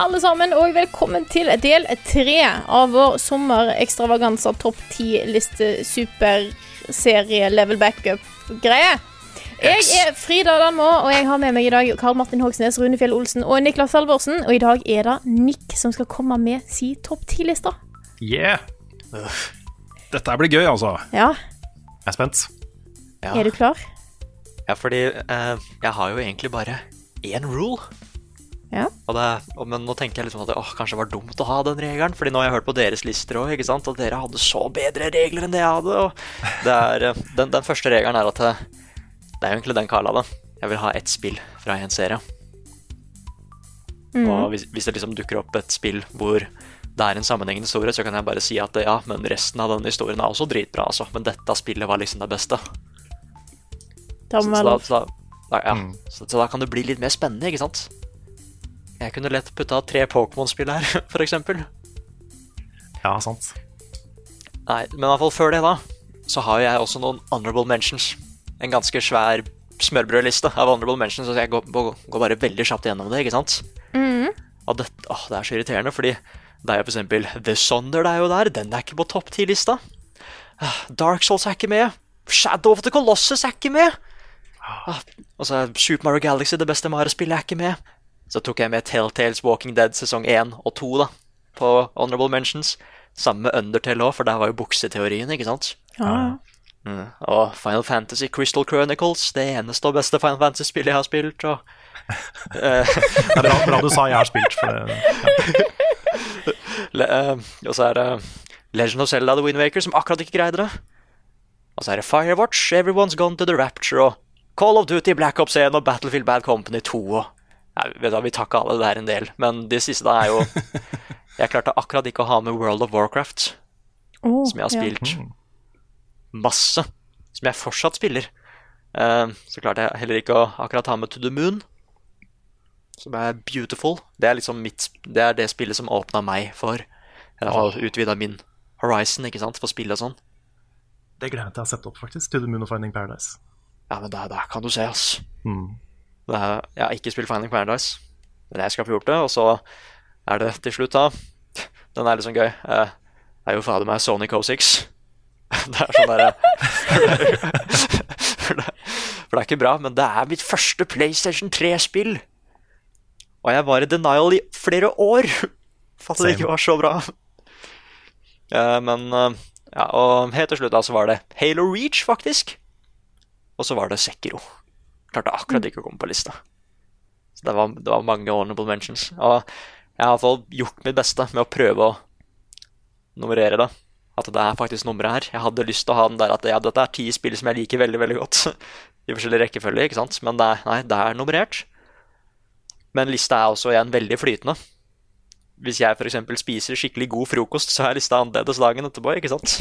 Alle sammen, og velkommen til del tre av vår sommerekstravaganza topp ti-liste superserie level backup-greie. Jeg er Frida Danmo, og jeg har med meg i dag Karl Martin Hogsnes, Rune Fjell Olsen og Niklas Halvorsen. Og i dag er det Nick som skal komme med si topp ti-liste. Yeah! Dette blir gøy, altså. Ja, Jeg er spent. Ja, er du klar? ja fordi uh, jeg har jo egentlig bare én rule. Ja. Og det, og, men nå tenker jeg liksom at det åh, kanskje det var dumt å ha den regelen, Fordi nå har jeg hørt på deres lister òg, at dere hadde så bedre regler enn det jeg hadde. Og det er, eh, den, den første regelen er at det, det er jo egentlig den Carl hadde. Jeg vil ha ett spill fra en serie. Og hvis, hvis det liksom dukker opp et spill hvor det er en sammenhengende historie, så kan jeg bare si at ja, men resten av denne historien er også dritbra, altså. Men dette spillet var liksom det beste. Så, så, da, så, da, ja. så, så da kan det bli litt mer spennende, ikke sant? Jeg kunne lett putta tre Pokémon-spill her, for eksempel. Ja, sant. Nei, men i hvert fall før det, da, så har jeg også noen honorable mentions. En ganske svær smørbrødliste av honorable mentions, så jeg går, går bare veldig kjapt gjennom det, ikke sant? Og det, åh, det er så irriterende, fordi det er jo for eksempel The Sonder det er jo der, den er ikke på topp 10-lista. Ah, Dark Souls er ikke med. Shadow of the Colossus er ikke med. Ah, og så er Super Mario Galaxy det beste Mario-spillet er ikke med. Så tok jeg med Telltales Walking Dead sesong 1 og 2 da, på Honorable Mentions. Sammen med Undertale òg, for der var jo bukseteorien, ikke sant? Ja. Mm. Og Final Fantasy Crystal Chronicles, det eneste og beste Final Fantasy-spillet jeg har spilt. Og, eh, Det er bra, bra du sa jeg har spilt, for det le, eh, og så er det Legend of Zelda The Wind Waker, som akkurat ikke greide det. Og så er det Firewatch, Everyone's Gone to the Rapture, og Call of Duty, Black Ops 1 og Battlefield Bad Company 2. Og, vet du, vi tar ikke alle det der en del, men de siste da er jo Jeg klarte akkurat ikke å ha med World of Warcraft, oh, som jeg har ja. spilt masse. Som jeg fortsatt spiller. Eh, så klarte jeg heller ikke å akkurat ha med To the Moon, som er beautiful. Det er liksom mitt Det er det spillet som åpna meg for Eller har utvida min horizon, ikke sant, for spill og sånn. Det gleder jeg meg til å sette sett opp, faktisk. To the Moon of Finding Paradise. Ja, men der, der kan du se, ass. Mm. Er, jeg har ikke spilt Finding Paradise, men jeg skal få gjort det. Og så er det til slutt, da Den er litt sånn gøy. Eh, Det er jo fader meg Sony Co6. Det er sånn derre for, det- for det er ikke bra, men det er mitt første PlayStation 3-spill. Og jeg var i denial i flere år for at det ikke var så bra. Eh, Men eh, ja, og helt til slutt da så var det Halo Reach, faktisk. Og så var det Sekiro. Klarte akkurat ikke å komme på lista. Så det var, det var mange honorable mentions. Og jeg har i hvert fall gjort mitt beste med å prøve å nummerere det. At det er faktisk nummeret her. Jeg hadde lyst til å ha den der at ja, dette er ti spill som jeg liker veldig veldig godt. I forskjellig rekkefølge, ikke sant. Men det er, nei, det er nummerert. Men lista er også igjen veldig flytende. Hvis jeg f.eks. spiser skikkelig god frokost, så er lista annerledes dagen etterpå, ikke sant?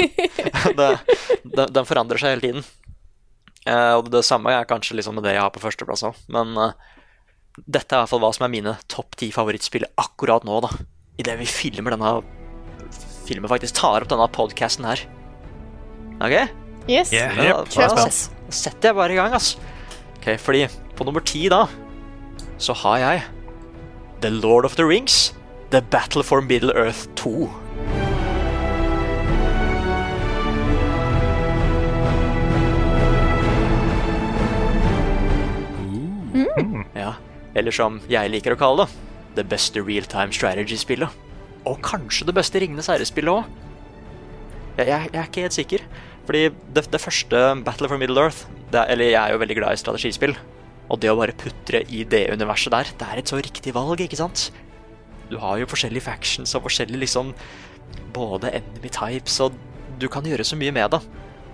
den forandrer seg hele tiden. Eh, og det samme er kanskje liksom med det jeg har på førsteplass òg. Men eh, dette er i hvert fall hva som er mine topp ti favorittspill akkurat nå, da. Idet vi filmer denne Filmen faktisk tar opp denne podkasten her. OK? Yes. Yeah. Men da, da setter jeg bare i gang, ass. Ok, fordi på nummer ti da, så har jeg The Lord of the Rings, The Battle for Middle Earth 2. eller som jeg liker å kalle det, det beste real-time strategy-spillet. Og kanskje det beste Ringenes herre-spillet òg. Jeg, jeg, jeg er ikke helt sikker. Fordi det, det første Battle for Middle Earth er, Eller jeg er jo veldig glad i strategispill. Og det å bare putre i det universet der, det er et så riktig valg, ikke sant? Du har jo forskjellige factions og forskjellige liksom Både enemy types, og du kan gjøre så mye med det.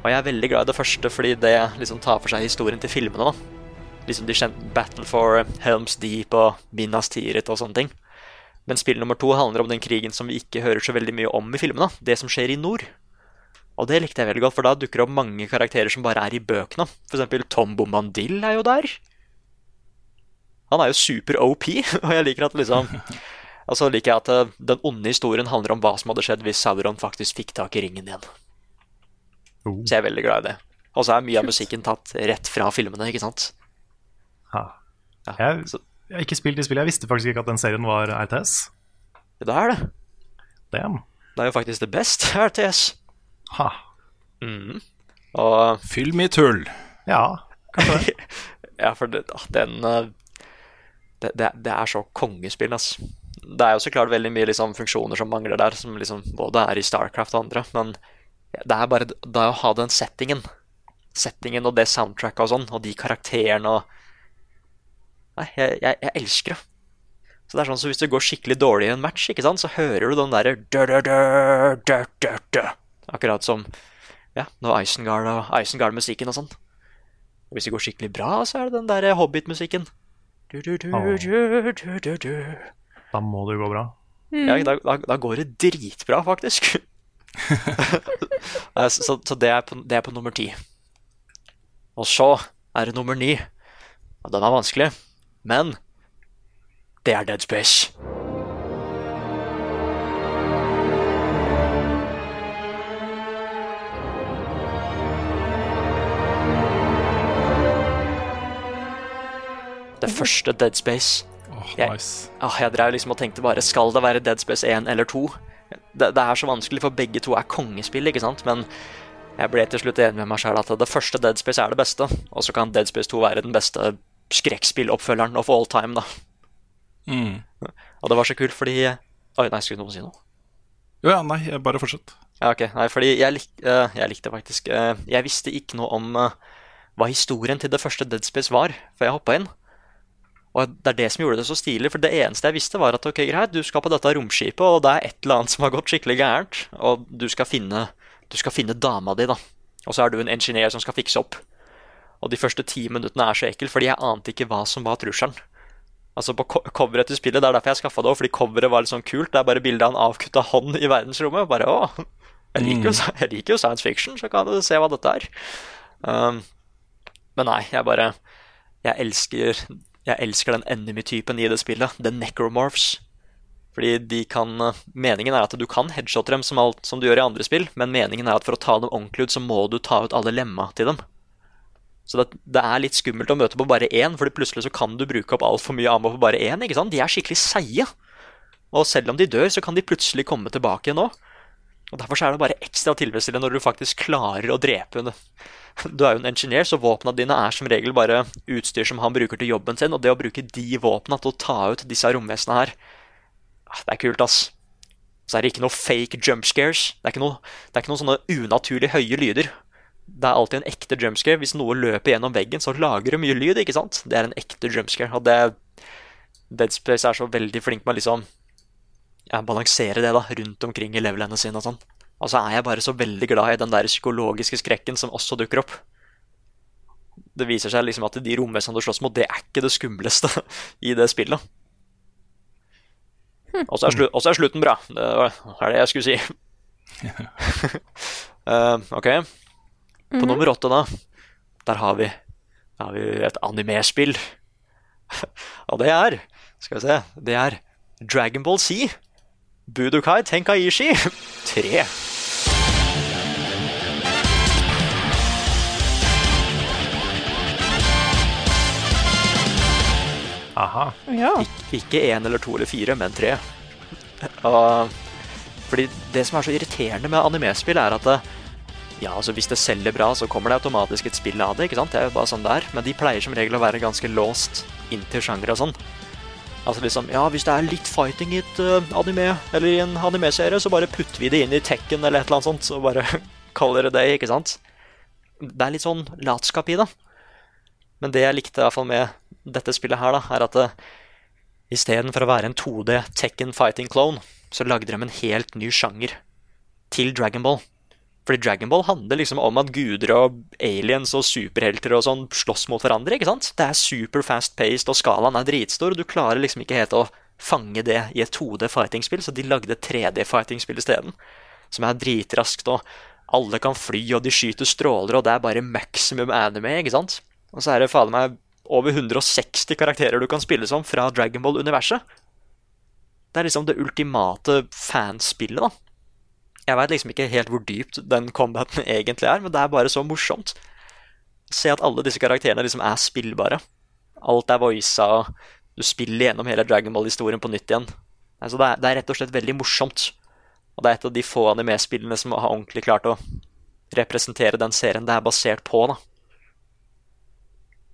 Og jeg er veldig glad i det første fordi det liksom tar for seg historien til filmene. da. Liksom de kjente Battle for Helms Deep og Minas Tirith og sånne ting. Men spill nummer to handler om den krigen som vi ikke hører så veldig mye om i filmene. Det som skjer i nord. Og det likte jeg veldig godt, for da dukker det opp mange karakterer som bare er i bøkene. Eksempel Tom Bombadil er jo der. Han er jo super OP, og jeg liker at liksom Og så liker jeg at eh, den onde historien handler om hva som hadde skjedd hvis Sauron faktisk fikk tak i ringen igjen. Oh. Så jeg er veldig glad i det. Og så er mye av musikken tatt rett fra filmene, ikke sant? Ja, Jeg, jeg har ikke spilt de spillene. Jeg visste faktisk ikke at den serien var RTS. det er det. Damn. Det er jo faktisk det beste RTS. Ha. Mm. Og Fyll mitt tull. Ja, kanskje det. Ja, for det, ah, den eh, det, det, det er så kongespill, altså. Det er jo så klart veldig mye liksom, funksjoner som mangler der, som liksom både er i Starcraft og andre, men det er bare det er å ha den settingen. Settingen og det soundtracket og sånn, og de karakterene og Nei, jeg, jeg, jeg elsker det. Så det er sånn så Hvis det går skikkelig dårlig i en match, ikke sant, så hører du den derre. Akkurat som ja, når Isengard og Isengard-musikken og sånn. Og hvis det går skikkelig bra, så er det den der Hobbit-musikken. Da må det jo gå bra. Ja, da, da, da går det dritbra, faktisk. Så så det, er på, det er på nummer ti. Og så er det nummer ni. Og den er vanskelig, men det er Dead Space. Det første Dead Space. Jeg- nice. Ah, jeg drev liksom og tenkte bare Skal det være Dead Space 1 eller 2? Det, det er så vanskelig, for begge to er kongespill, ikke sant? Men jeg ble til slutt enig med meg selv at det første Dead Space er det beste. Og så kan Dead Space 2 være den beste skrekkspilloppfølgeren of all time, da. Mm. Og det var så kult fordi Oi, nei, skulle noen si noe? Jo, ja, nei, bare fortsett. Ja, ok. Nei, fordi jeg, lik, uh, jeg likte faktisk uh, Jeg visste ikke noe om uh, hva historien til det første Dead Space var, før jeg hoppa inn. Og det er det som gjorde det så stilig, for det eneste jeg visste, var at ok, greit, du skal på dette romskipet, og det er et eller annet som har gått skikkelig gærent, og du skal finne, du skal finne dama di, da. Og så er du en ingeniør som skal fikse opp. Og de første ti minuttene er så ekle, fordi jeg ante ikke hva som var trusselen. Altså På coveret til spillet, det er derfor jeg skaffa det òg, fordi coveret var litt sånn kult. Det er bare bilde av en avkutta hånd i verdensrommet. Bare å, jeg liker, jo, jeg liker jo science fiction, så kan du se hva dette er. Um, men nei, jeg bare Jeg elsker Jeg elsker den enemy-typen i det spillet. The necromorphs. Fordi de kan Meningen er at du kan headshotte dem som, alt, som du gjør i andre spill, men meningen er at for å ta dem ordentlig ut, så må du ta ut alle lemma til dem. Så det, det er litt skummelt å møte på bare én, fordi plutselig så kan du bruke opp altfor mye ammo på bare én. ikke sant? De er skikkelig seige. Og selv om de dør, så kan de plutselig komme tilbake igjen òg. Og Derfor er det bare ekstra tilfredsstillende når du faktisk klarer å drepe henne. Du er jo en ingeniør, så våpna dine er som regel bare utstyr som han bruker til jobben sin, og det å bruke de våpna til å ta ut disse romvesenene her, ah, det er kult, ass. Så er det ikke noe fake jump scares. Det er ikke noe, det er ikke noen sånne unaturlig høye lyder. Det er alltid en ekte jumpscare. Hvis noe løper gjennom veggen, så lager det mye lyd, ikke sant? Det er en ekte jumpscare. og det Dead Space er så veldig flink med å liksom ja, balansere det da, rundt omkring i levelene sine og sånn. Og så er jeg bare så veldig glad i den der psykologiske skrekken som også dukker opp. Det viser seg liksom at de romvesenene du slåss mot, det er ikke det skumleste i det spillet. Og så er, slu er slutten bra. Det var- er det jeg skulle si. uh, ok. På nummer åtte, da, der har vi, der har vi et animespill. Og det er Skal vi se Det er Dragon Ball Z. Budokai Tenkaishi 3. Aha. Ja. Ik ikke én eller to eller fire, men tre. Og, fordi det som er så irriterende med animespill, er at det, ja, altså hvis det selger bra, så kommer det automatisk et spill av det. ikke sant? Det er jo bare sånn det er. Men de pleier som regel å være ganske låst inntil sjanger og sånn. Altså liksom, ja, Hvis det er litt fighting i et uh, anime, eller i en anime-serie, så bare putter vi det inn i Tekken eller et eller annet sånt, så bare kaller det det, ikke sant? Det er litt sånn latskap i det. Men det jeg likte i hvert fall med dette spillet her, da, er at det, istedenfor å være en 2D Tekken fighting clone, så lagde de en helt ny sjanger til Dragon Ball. Fordi Dragon Ball handler liksom om at guder og aliens og superhelter og sånn slåss mot hverandre. ikke sant? Det er super fast-paced, og skalaen er dritstor, og du klarer liksom ikke helt å fange det i et 2D fighting-spill, så de lagde 3D fighting-spill isteden. Som er dritraskt, og alle kan fly, og de skyter stråler, og det er bare maximum anime, ikke sant? Og så er det fader meg over 160 karakterer du kan spille som fra Dragon Ball-universet. Det er liksom det ultimate fanspillet, da. Jeg veit liksom ikke helt hvor dypt den combaten egentlig er, men det er bare så morsomt. Se at alle disse karakterene liksom er spillbare. Alt er voisa, du spiller gjennom hele Dragon Ball-historien på nytt igjen. Altså, det, er, det er rett og slett veldig morsomt. Og det er et av de få anime-spillene som har ordentlig klart å representere den serien det er basert på. da.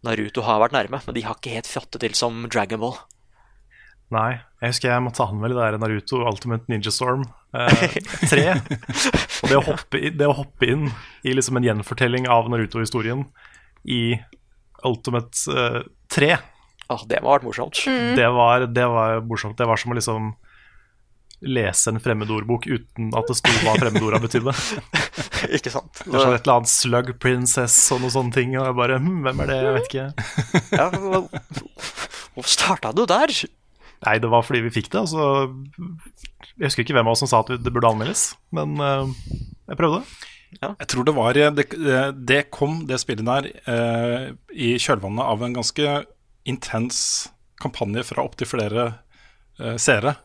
Naruto har vært nærme, men de har ikke helt fått det til som Dragon Ball. Nei, jeg husker jeg måtte anmelde det der Naruto Ultimate Ninja Storm eh, 3. Og det å, hoppe det å hoppe inn i liksom en gjenfortelling av Naruto-historien i Ultimate eh, 3, Åh, det må ha vært morsomt. det, var, det var morsomt. Det var som å liksom lese en fremmedordbok uten at det sto hva fremmedorda betydde. ikke sant? Det var sånn et eller annet Slug Princess og noen sånne ting. Og jeg bare hm, Hvem er det? Jeg vet ikke. Ja, Hvorfor Hvor starta du der? Nei, det var fordi vi fikk det. Altså, jeg husker ikke hvem av oss som sa at det burde anmeldes, men uh, jeg prøvde. Jeg tror det var Det, det kom, det spillet der, uh, i kjølvannet av en ganske intens kampanje fra opptil flere uh, seere.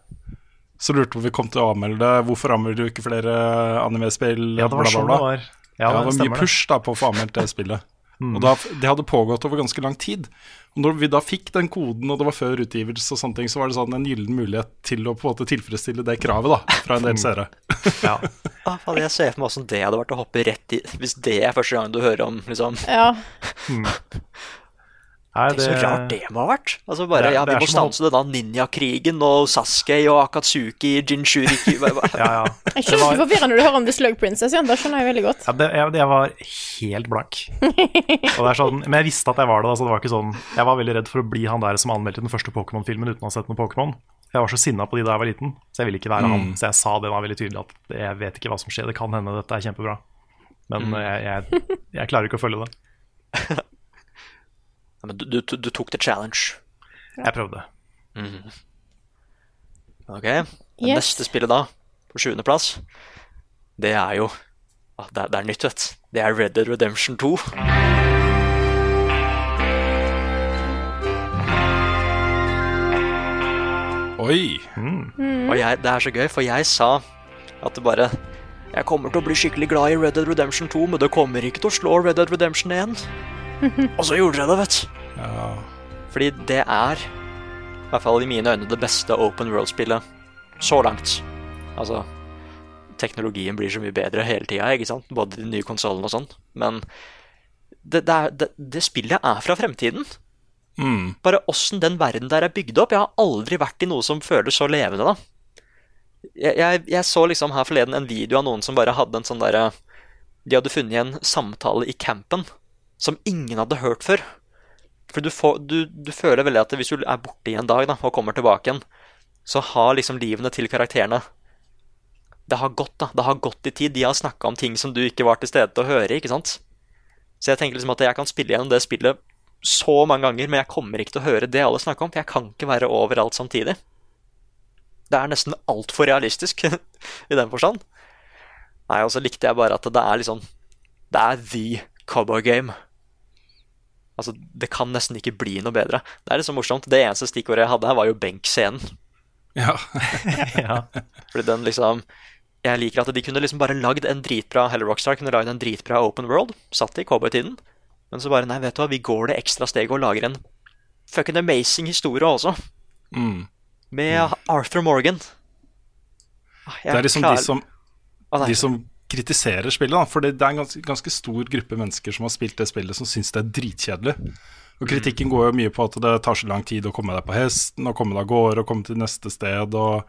Så lurte på om vi kom til å anmelde det. Hvorfor anmelder du ikke flere anime-spill? Ja, det var Bla, bla, sånn det var. Ja, Ja, det var mye push da på å få anmeldt det spillet. Og da, Det hadde pågått over ganske lang tid. Og når vi da fikk den koden, og det var før utgivelse, og sånne ting, så var det sånn en gyllen mulighet til å på en måte tilfredsstille det kravet da, fra en del seere. Ja. Ah, faen, jeg ser for meg åssen det hadde vært å hoppe rett i Hvis det er første gang du hører om liksom Ja. Nei, Det er så rart det må ha vært. Altså bare, Det ja, Vi må stanse denne ninjakrigen og Sasuke og Akatsuki, Jinshuriki Ja, ja. Jeg skjønner ikke forvirra når du hører om The Slug Princess. Ja, Det skjønner jeg veldig godt. Ja, det, jeg, jeg var helt blank. Og det er sånn, men jeg visste at jeg var det. Altså det var ikke sånn, jeg var veldig redd for å bli han der som anmeldte den første Pokémon-filmen uten å ha sett noen Pokémon. Jeg var så sinna på de da jeg var liten, så jeg ville ikke være han. Så jeg sa det var veldig tydelig at jeg vet ikke hva som skjer. Det kan hende dette er kjempebra. Men jeg, jeg, jeg klarer ikke å følge det. Men du, du, du tok the challenge. Jeg prøvde. Ok, Det Yes. neste spillet da, på sjuendeplass, det er jo ah, det, er, det er nytt, vet. Det er Red Dead Redemption 2. Oi! Og jeg, det er så gøy, for jeg sa at det bare Jeg kommer til å bli skikkelig glad i Red Dead Redemption 2, men det kommer ikke til å slå Red Dead Redemption 1. Og så gjorde jeg det, vet du. Ja. Fordi det er, i hvert fall i mine øyne, det beste open world-spillet så langt. Altså Teknologien blir så mye bedre hele tida, ikke sant? Både de nye konsollene og sånn. Men det, det, er, det, det spillet er fra fremtiden. Mm. Bare åssen den verden der er bygd opp. Jeg har aldri vært i noe som føles så levende, da. Jeg, jeg, jeg så liksom her forleden en video av noen som bare hadde en sånn derre De hadde funnet en samtale i campen som ingen hadde hørt før. For du, får, du, du føler veldig at hvis du er borte i en dag da, og kommer tilbake igjen, så har liksom livene til karakterene Det har gått, da. Det har gått i tid. De har snakka om ting som du ikke var til stede til å høre, ikke sant? Så jeg tenker liksom at jeg kan spille gjennom det spillet så mange ganger, men jeg kommer ikke til å høre det alle snakker om, for jeg kan ikke være overalt samtidig. Det er nesten altfor realistisk i den forstand. Nei, og så likte jeg bare at det er liksom Det er the cowboy game. Altså, Det kan nesten ikke bli noe bedre. Det er litt så morsomt. Det eneste stikkordet jeg hadde her, var jo benkscenen. ja. Ja. Fordi den liksom Jeg liker at de kunne liksom bare lagd en dritbra Heller Rockstar kunne lagd en dritbra Open World. Satt i cowboytiden. Men så bare Nei, vet du hva, vi går det ekstra steget og lager en fucking amazing historie også. Mm. Med Arthur Morgan. Ah, jeg Det er liksom klarer- de som, de som kritiserer spillet. Da. For det er en ganske, ganske stor gruppe mennesker som har spilt det spillet, som syns det er dritkjedelig. Og kritikken går jo mye på at det tar så lang tid å komme deg på hesten, og komme deg av gårde og komme til neste sted, og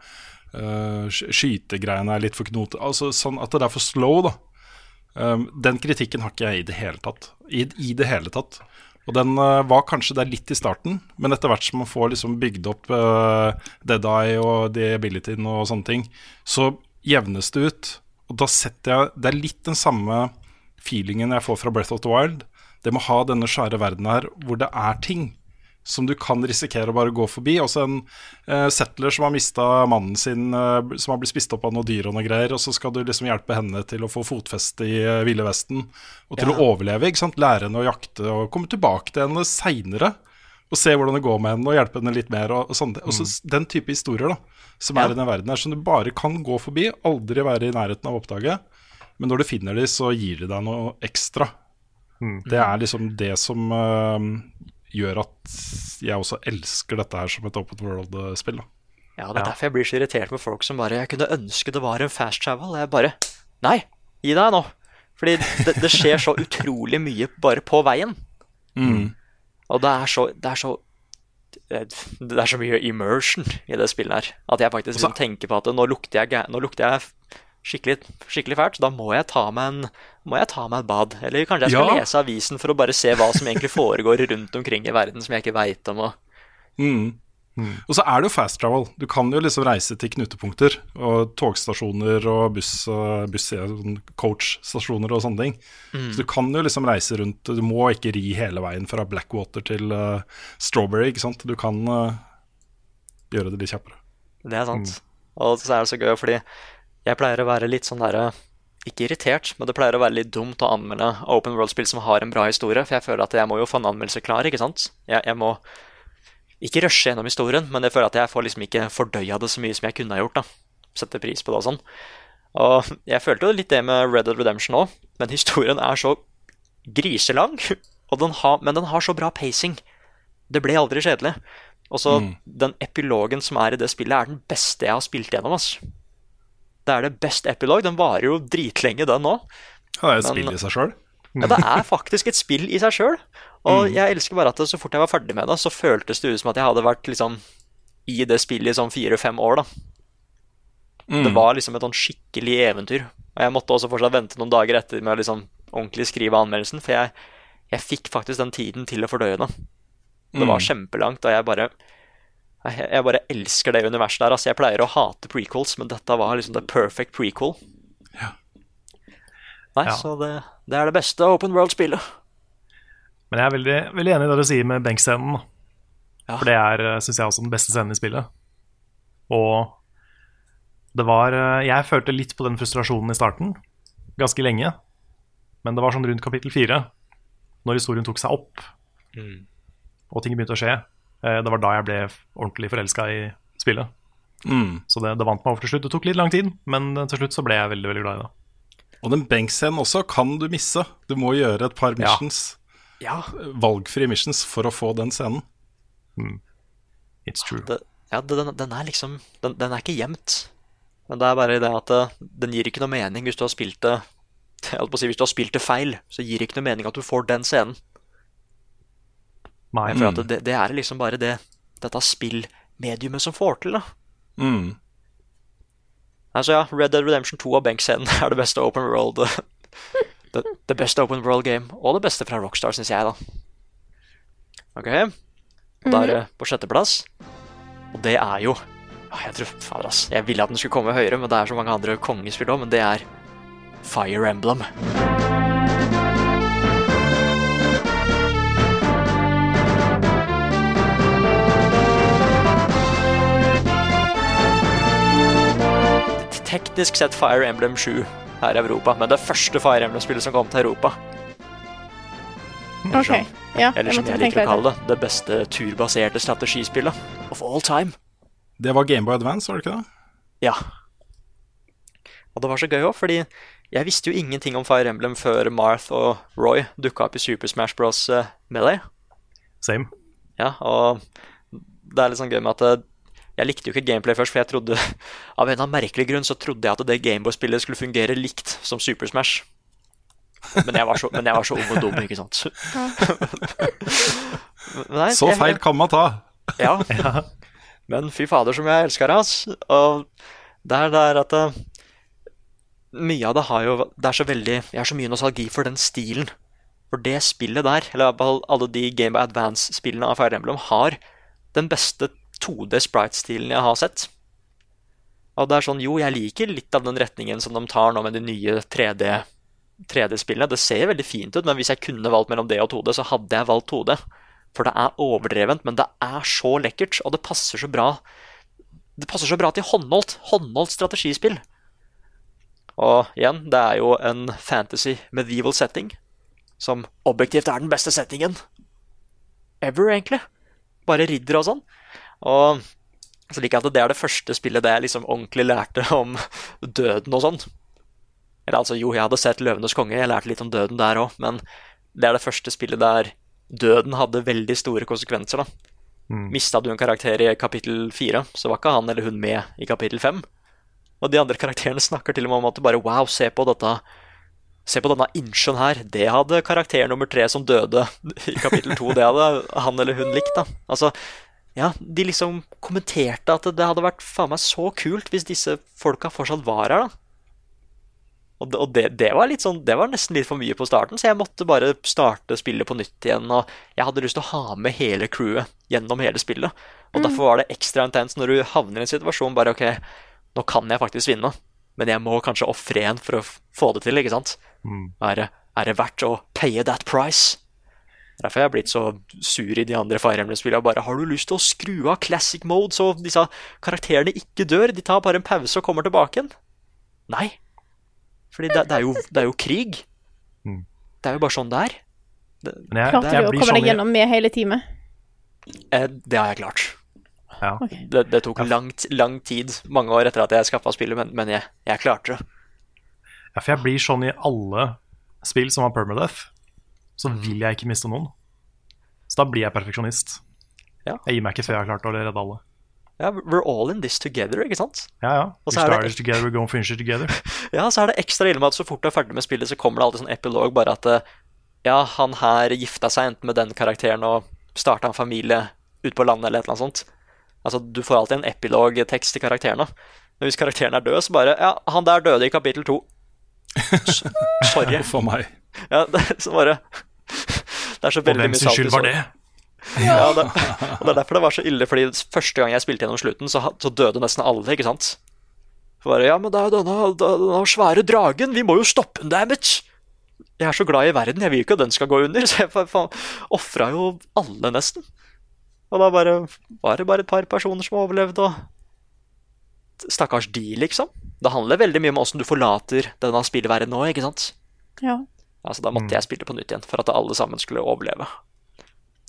uh, skytegreiene er litt for knote. Altså sånn at det er for slow, da. Um, den kritikken har ikke jeg i det hele tatt. I, i det hele tatt. Og den uh, var kanskje der litt i starten, men etter hvert som man får liksom bygd opp uh, Dead Eye og The Abilityen og sånne ting, så jevnes det ut. Og da setter jeg Det er litt den samme feelingen jeg får fra Breath of the Wild. Det med å ha denne svære verden her hvor det er ting som du kan risikere å bare gå forbi. Også en eh, settler som har mista mannen sin, eh, som har blitt spist opp av noen dyr og noe greier, og så skal du liksom hjelpe henne til å få fotfeste i eh, Ville Vesten og til Ja. å overleve. ikke sant? Lære henne å jakte og komme tilbake til henne seinere. Og se hvordan det går med henne, og hjelpe henne litt mer. Og, og sånne. Også den type historier da, som Ja. er i den verden her, som du bare kan gå forbi, aldri være i nærheten av å oppdage. Men når du finner de, så gir de deg noe ekstra. Det er liksom det som uh, gjør at jeg også elsker dette her som et open world-spill. Ja, det er derfor jeg blir så irritert med folk som bare Jeg kunne ønske det var en fast travel. Jeg bare Nei, gi deg nå. Fordi det, det skjer så utrolig mye bare på veien. Og det er så Det er så det er så mye immersion i det spillet her at jeg faktisk liksom så- begynner å tenke på at nå lukter jeg, nå lukter jeg skikkelig, skikkelig fælt. Da må jeg ta meg en må jeg ta meg et bad. Eller kanskje jeg skal Ja. lese avisen for å bare se hva som egentlig foregår rundt omkring i verden som jeg ikke veit om. Og Mm. Og så er det jo fast travel. Du kan jo liksom reise til knutepunkter. Og togstasjoner og buss, buss sånn coachstasjoner og sånne ting. Så du kan jo liksom reise rundt. Du må ikke ri hele veien fra Blackwater til uh, Strawberry, ikke sant. Du kan uh, gjøre det litt kjappere. Det er sant. Og så er det så gøy, fordi jeg pleier å være litt sånn derre Ikke irritert, men det pleier å være litt dumt å anmelde open world-spill som har en bra historie, for jeg føler at jeg må jo få en anmeldelse klar, ikke sant? Jeg, jeg må ikke rushe gjennom historien, men jeg føler at jeg får liksom ikke fordøya det så mye som jeg kunne ha gjort, da. Sette pris på det og sånn. Og jeg følte jo litt det med Red Dead Redemption òg, men historien er så griselang, og den har, men den har så bra pacing. Det ble aldri kjedelig. Og så den epilogen som er i det spillet, er den beste jeg har spilt gjennom. ass. Det er det beste epilog. Den varer jo dritlenge, den òg. Ja, det er et Men- spill i seg sjøl. Ja, det er faktisk et spill i seg sjøl. Og jeg elsker bare at det, så fort jeg var ferdig med det, så føltes det ut som at jeg hadde vært liksom i det spillet i sånn fire-fem år, da. Det var liksom et sånn skikkelig eventyr. Og jeg måtte også fortsatt vente noen dager etter med å liksom ordentlig skrive anmeldelsen, for jeg, jeg fikk faktisk den tiden til å fordøye det. Det var kjempelangt, og jeg bare jeg, bare elsker det universet der. Altså, jeg pleier å hate prequels, men dette var liksom the perfect prequel. Nei, Ja. så det, det er det beste open world-spillet. Men jeg er veldig, veldig enig i det du sier med benkscenen. Ja. For det er, syns jeg, også den beste scenen i spillet. Og det var eh, Jeg følte litt på den frustrasjonen i starten, ganske lenge. Men det var sånn rundt kapittel fire, når historien tok seg opp, og ting begynte å skje. eh, Det var da jeg ble ordentlig forelska i spillet. Mm. Så det, det vant meg over til slutt. Det tok litt lang tid, men eh, til slutt så ble jeg veldig veldig glad i det. Og den benkscenen også kan du misse. Du må gjøre et par missions, Ja, valgfrie missions for å få den scenen. It's true. det, ja den, den er liksom den, den er ikke gjemt. Men det er bare det at eh, den gir ikke noe mening hvis du har spilt det jeg holdt på å si, Hvis du har spilt det feil, så gir det ikke noe mening at du får den scenen. Nei, For at det, det er liksom bare det dette spillmediumet som får til, da. Mm. Altså ja, Red Dead Redemption 2 og benkscenen er det beste open world det, the, beste open world game, og det beste fra Rockstar, syns jeg, da. Ok, og da er det på sjetteplass, og det er jo ah, Jeg tror, fader ass, jeg ville at den skulle komme høyere, men det er så mange andre kongespill òg, men det er Fire Emblem. Teknisk sett Fire Emblem 7 her i Europa, men det første Fire Emblem-spillet som kom til Europa. OK. Ja, Eller jeg som jeg liker å kalle det, det beste turbaserte strategispillet of all time. Det var Gameboy Advance, var det ikke det? Ja. Og det var så gøy òg, fordi jeg visste jo ingenting om Fire Emblem før Marth og Roy dukka opp i Super Smash Bros. eh, Melee. Same. Ja, og det er litt sånn gøy med at eh, jeg likte jo ikke gameplay først, for jeg trodde av en eller annen merkelig grunn så trodde jeg at det Gameboy-spillet skulle fungere likt som Super Smash. Men jeg var så, men jeg var så ung og dum, ikke sant. Men nei, Så jeg- feil kan man ta. ja. Men fy fader som jeg elsker det. Og det er der at eh, mye av det har jo Det er så veldig Jeg har så mye nostalgi for den stilen. For det spillet der, eller i hvert fall alle de Game by Advance-spillene av Fire Emblem, har den beste 2D sprite-stilen jeg har sett. Og det er sånn, jo, jeg liker litt av den retningen som de tar nå med de nye 3D 3D-spillene. Det ser veldig fint ut, men hvis jeg kunne valgt mellom det og 2D, så hadde jeg valgt 2D. For det er overdrevent, men det er så lekkert, og det passer så bra Det passer så bra til håndholdt, håndholdt strategispill. Og igjen, det er jo en fantasy medieval setting, som objektivt er den beste settingen ever, egentlig. Bare ridder og sånn. Og så liker jeg at det er det første spillet der jeg liksom ordentlig lærte om døden og sånn. Eller altså, jo, jeg hadde sett 'Løvenes konge', jeg lærte litt om døden der òg, men det er det første spillet der døden hadde veldig store konsekvenser, da. Mm. Mista du en karakter i kapittel fire, så var ikke han eller hun med i kapittel fem. Og de andre karakterene snakker til og med om at du bare Wow, se på dette Se på denne innsjøen her. Det hadde karakter nummer tre som døde i kapittel to. Det hadde han eller hun likt, da. Altså, ja, de liksom kommenterte at det hadde vært faen meg så kult hvis disse folka fortsatt var her, da. Og, det, og det, det, var sånn, det var nesten litt for mye på starten, så jeg måtte bare starte spillet på nytt igjen. Og jeg hadde lyst til å ha med hele crewet gjennom hele spillet. Og Mm. derfor var det ekstra intenst når du havner i en situasjon bare OK, nå kan jeg faktisk vinne, men jeg må kanskje ofre en for å få det til, ikke sant? Mm. Er er det verdt å paye that price? Derfor har jeg blitt så sur i de andre Fire Emblem-spillene. Bare har du lyst til å skru av classic mode, så disse karakterene ikke dør? De tar bare en pause og kommer tilbake igjen? Nei. Fordi det, det, er, jo, det er jo krig. Mm. Det er jo bare sånn det er. Det, jeg, Klarte jeg du å komme sånn deg gjennom med hele teamet? eh, det har jeg klart. Ja. Det, det tok lang, t- lang tid, mange år etter at jeg skaffa spillet, men, men jeg, jeg klarte det. Ja, for jeg blir sånn i alle spill som har permadeath, så vil jeg ikke miste noen. Så da blir jeg perfeksjonist. Ja. Jeg gir meg ikke før jeg har klart å redde alle. Ja, we're all in this together, ikke sant? Ja, ja. We started together, we're going to finish it together. Ja, så er det ekstra ille med at så fort du er ferdig med spillet, så kommer det alltid sånn epilog, bare at eh, ja, han her gifta seg enten med den karakteren og starta en familie ute på landet eller et eller annet sånt. Altså, du får alltid en epilog-tekst til karakterene. Men hvis karakteren er død, så bare Ja, han der døde i kapittel to. Sorry. For meg. Ja, det så bare Det er så veldig hvem mye sin salt i skyld var det? Ja, det, og det er derfor det var så ille, fordi første gang jeg spilte gjennom slutten, så, så døde nesten alle, ikke sant? Så bare, ja, men det er jo denne, denne svære dragen, vi må jo stoppe den, dammit! Jeg er så glad i verden, jeg vil ikke at den skal gå under, så jeg ofra jo alle nesten. Og da bare, var det bare et par personer som overlevde, og stakkars de, liksom. Det handler veldig mye om åssen du forlater denne spillverdenen nå, ikke sant? Ja. Altså, da måtte jeg spille på nytt igjen for at alle sammen skulle overleve.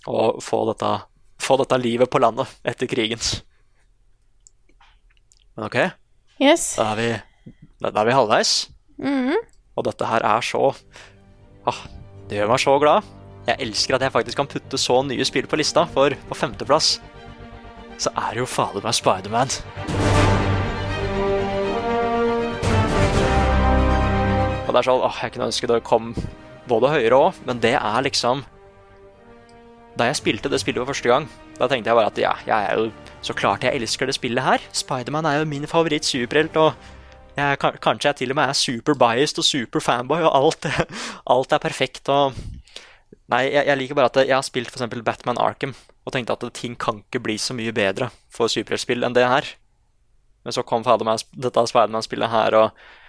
Og få dette, få dette livet på landet etter krigen. Men ok, Yes. da er vi, da er vi halvveis. Mhm. Og dette her er så ah, Det gjør meg så glad. Jeg elsker at jeg faktisk kan putte så nye spill på lista, for på femteplass så er det jo fader meg Spiderman. Og det er sånn, åh, Jeg kunne ønske det kom både høyere òg, men det er liksom Da jeg spilte det spillet for første gang, da tenkte jeg bare at ja, jeg er jo så klart jeg elsker det spillet her. Spiderman er jo min favoritt-superhelt, og jeg, kanskje jeg til og med er super biased og super fanboy, og alt, alt er perfekt. og Nei, jeg, jeg liker bare at jeg har spilt f.eks. Batman Arkham og tenkte at ting kan ikke bli så mye bedre for superheltspill enn det her. Men så kom fader meg dette Spiderman-spillet her, og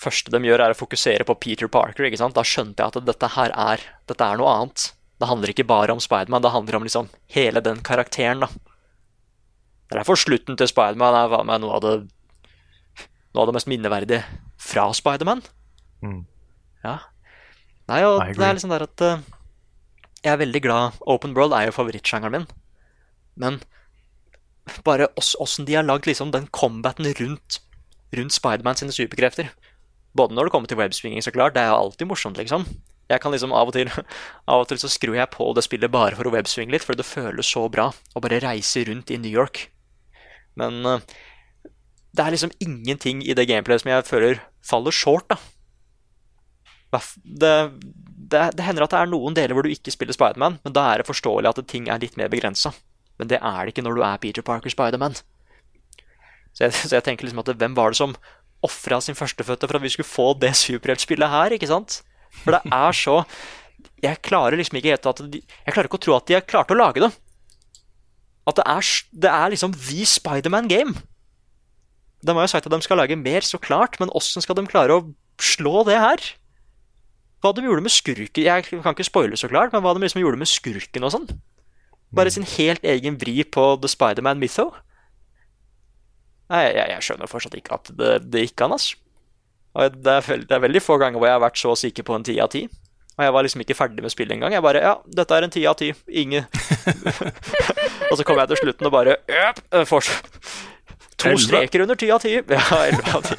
første de gjør, er å fokusere på Peter Parker. ikke sant? Da skjønte jeg at dette her er, dette er noe annet. Det handler ikke bare om Spiderman, det handler om liksom hele den karakteren. da. Det er derfor slutten til Spiderman er med noe av det noe av det mest minneverdige fra Spiderman. Mm. Ja. Nei, og det er liksom der at uh, Jeg er veldig glad Open World er jo favorittsjangeren min. Men bare ås- åssen de har lagd liksom den combaten rundt, rundt Spiderman sine superkrefter. Både når det kommer til webswinging, så klart. Det er jo alltid morsomt, liksom. Jeg kan liksom Av og til Av og til så skrur jeg på det spillet bare for å webswinge litt, for det føles så bra å bare reise rundt i New York. Men eh, det er liksom ingenting i det gameplayet som jeg føler faller short, da. Det, det, det hender at det er noen deler hvor du ikke spiller Spiderman, men da er det forståelig at ting er litt mer begrensa. Men det er det ikke når du er Peter Parker Spiderman. Så så jeg tenker liksom at hvem var det som ofra sin førstefødte for at vi skulle få det superheltspillet her, ikke sant? For det er så Jeg klarer liksom ikke helt at de, Jeg klarer ikke å tro at de har klart å lage det. At det er, det er liksom the Spiderman-game. De har jo sagt at de skal lage mer, så klart, men åssen skal de klare å slå det her? Hva de gjorde med skurken Jeg kan ikke spoile, så klart, men hva de liksom gjorde med skurken og sånn? Bare sin helt egen vri på The Spiderman Mytho? Nei, jeg, jeg skjønner fortsatt ikke at det, det gikk an, altså. Og det er, veld, det er veldig få ganger hvor jeg har vært så sikker på en ti av ti. Og jeg var liksom ikke ferdig med spillet engang. Jeg bare Ja, dette er en ti av ti. Ingen Og så kom jeg til slutten og bare Øp! To streker under ti av ti. Ja, elleve av ti.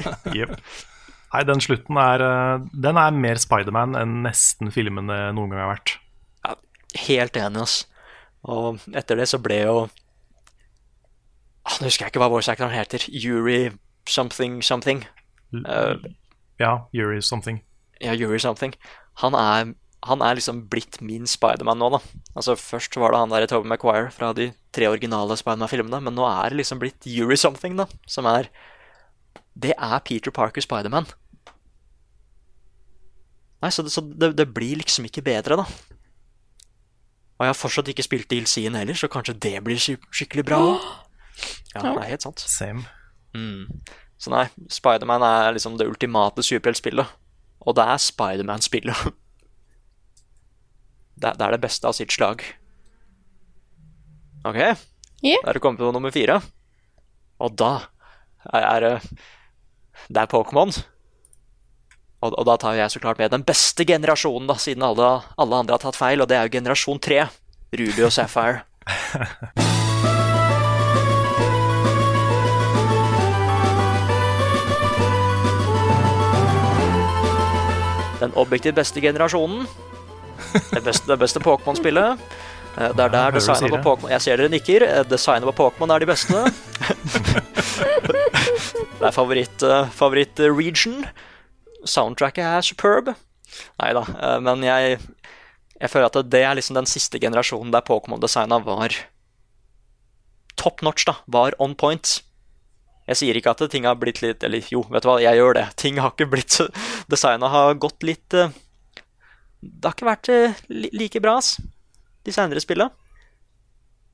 Nei, den slutten er eh, Den er mer Spiderman enn nesten filmene noen gang har vært. Ja, helt enig, ass. Og etter det så ble jo Nå husker jeg ikke hva voice-actoren heter. Yuri something something. Uh, Ja, Yuri something. ja, Yuri something. Han er, han er liksom blitt min Spiderman nå, da. Altså Først var det han der Tobey Maguire fra de tre originale Spiderman-filmene, men nå er det liksom blitt Yuri something, da. Som er Det er Peter Parker Spiderman. Nei, så, det, så det, det blir liksom ikke bedre, da. Og jeg har fortsatt ikke spilt DLC-en heller, så kanskje det blir skikkelig bra òg. Ja, det er helt sant. Same. Mm. Så nei, Spiderman er liksom det ultimate superheltspillet. Og det er Spiderman-spillet. Det, det er det beste av sitt slag. OK, yeah. da er det kommet på nummer fire. Og da er er det Det er Pokémon. Og, og da tar jeg så klart med den beste generasjonen, da, siden alle, alle andre har tatt feil, og det er jo generasjon tre. Ruby og Sapphire. Den objektivt beste generasjonen. Det beste, det beste Pokémon-spillet. Eh, Det er der designet på. Pokémon Jeg ser dere nikker. Eh, Designet på Pokémon er de beste. det er favoritt-region. favoritt-region. Soundtracket er superb. Nei da, eh, men jeg, jeg føler at det er liksom den siste generasjonen der Pokémon-designa var top notch, da. Var on point. Jeg sier ikke at ting har blitt litt Eller jo, vet du hva, jeg gjør det. Ting har ikke blitt så Designa har gått litt eh, Det har ikke vært eh, like bra, ass, de senere spillene.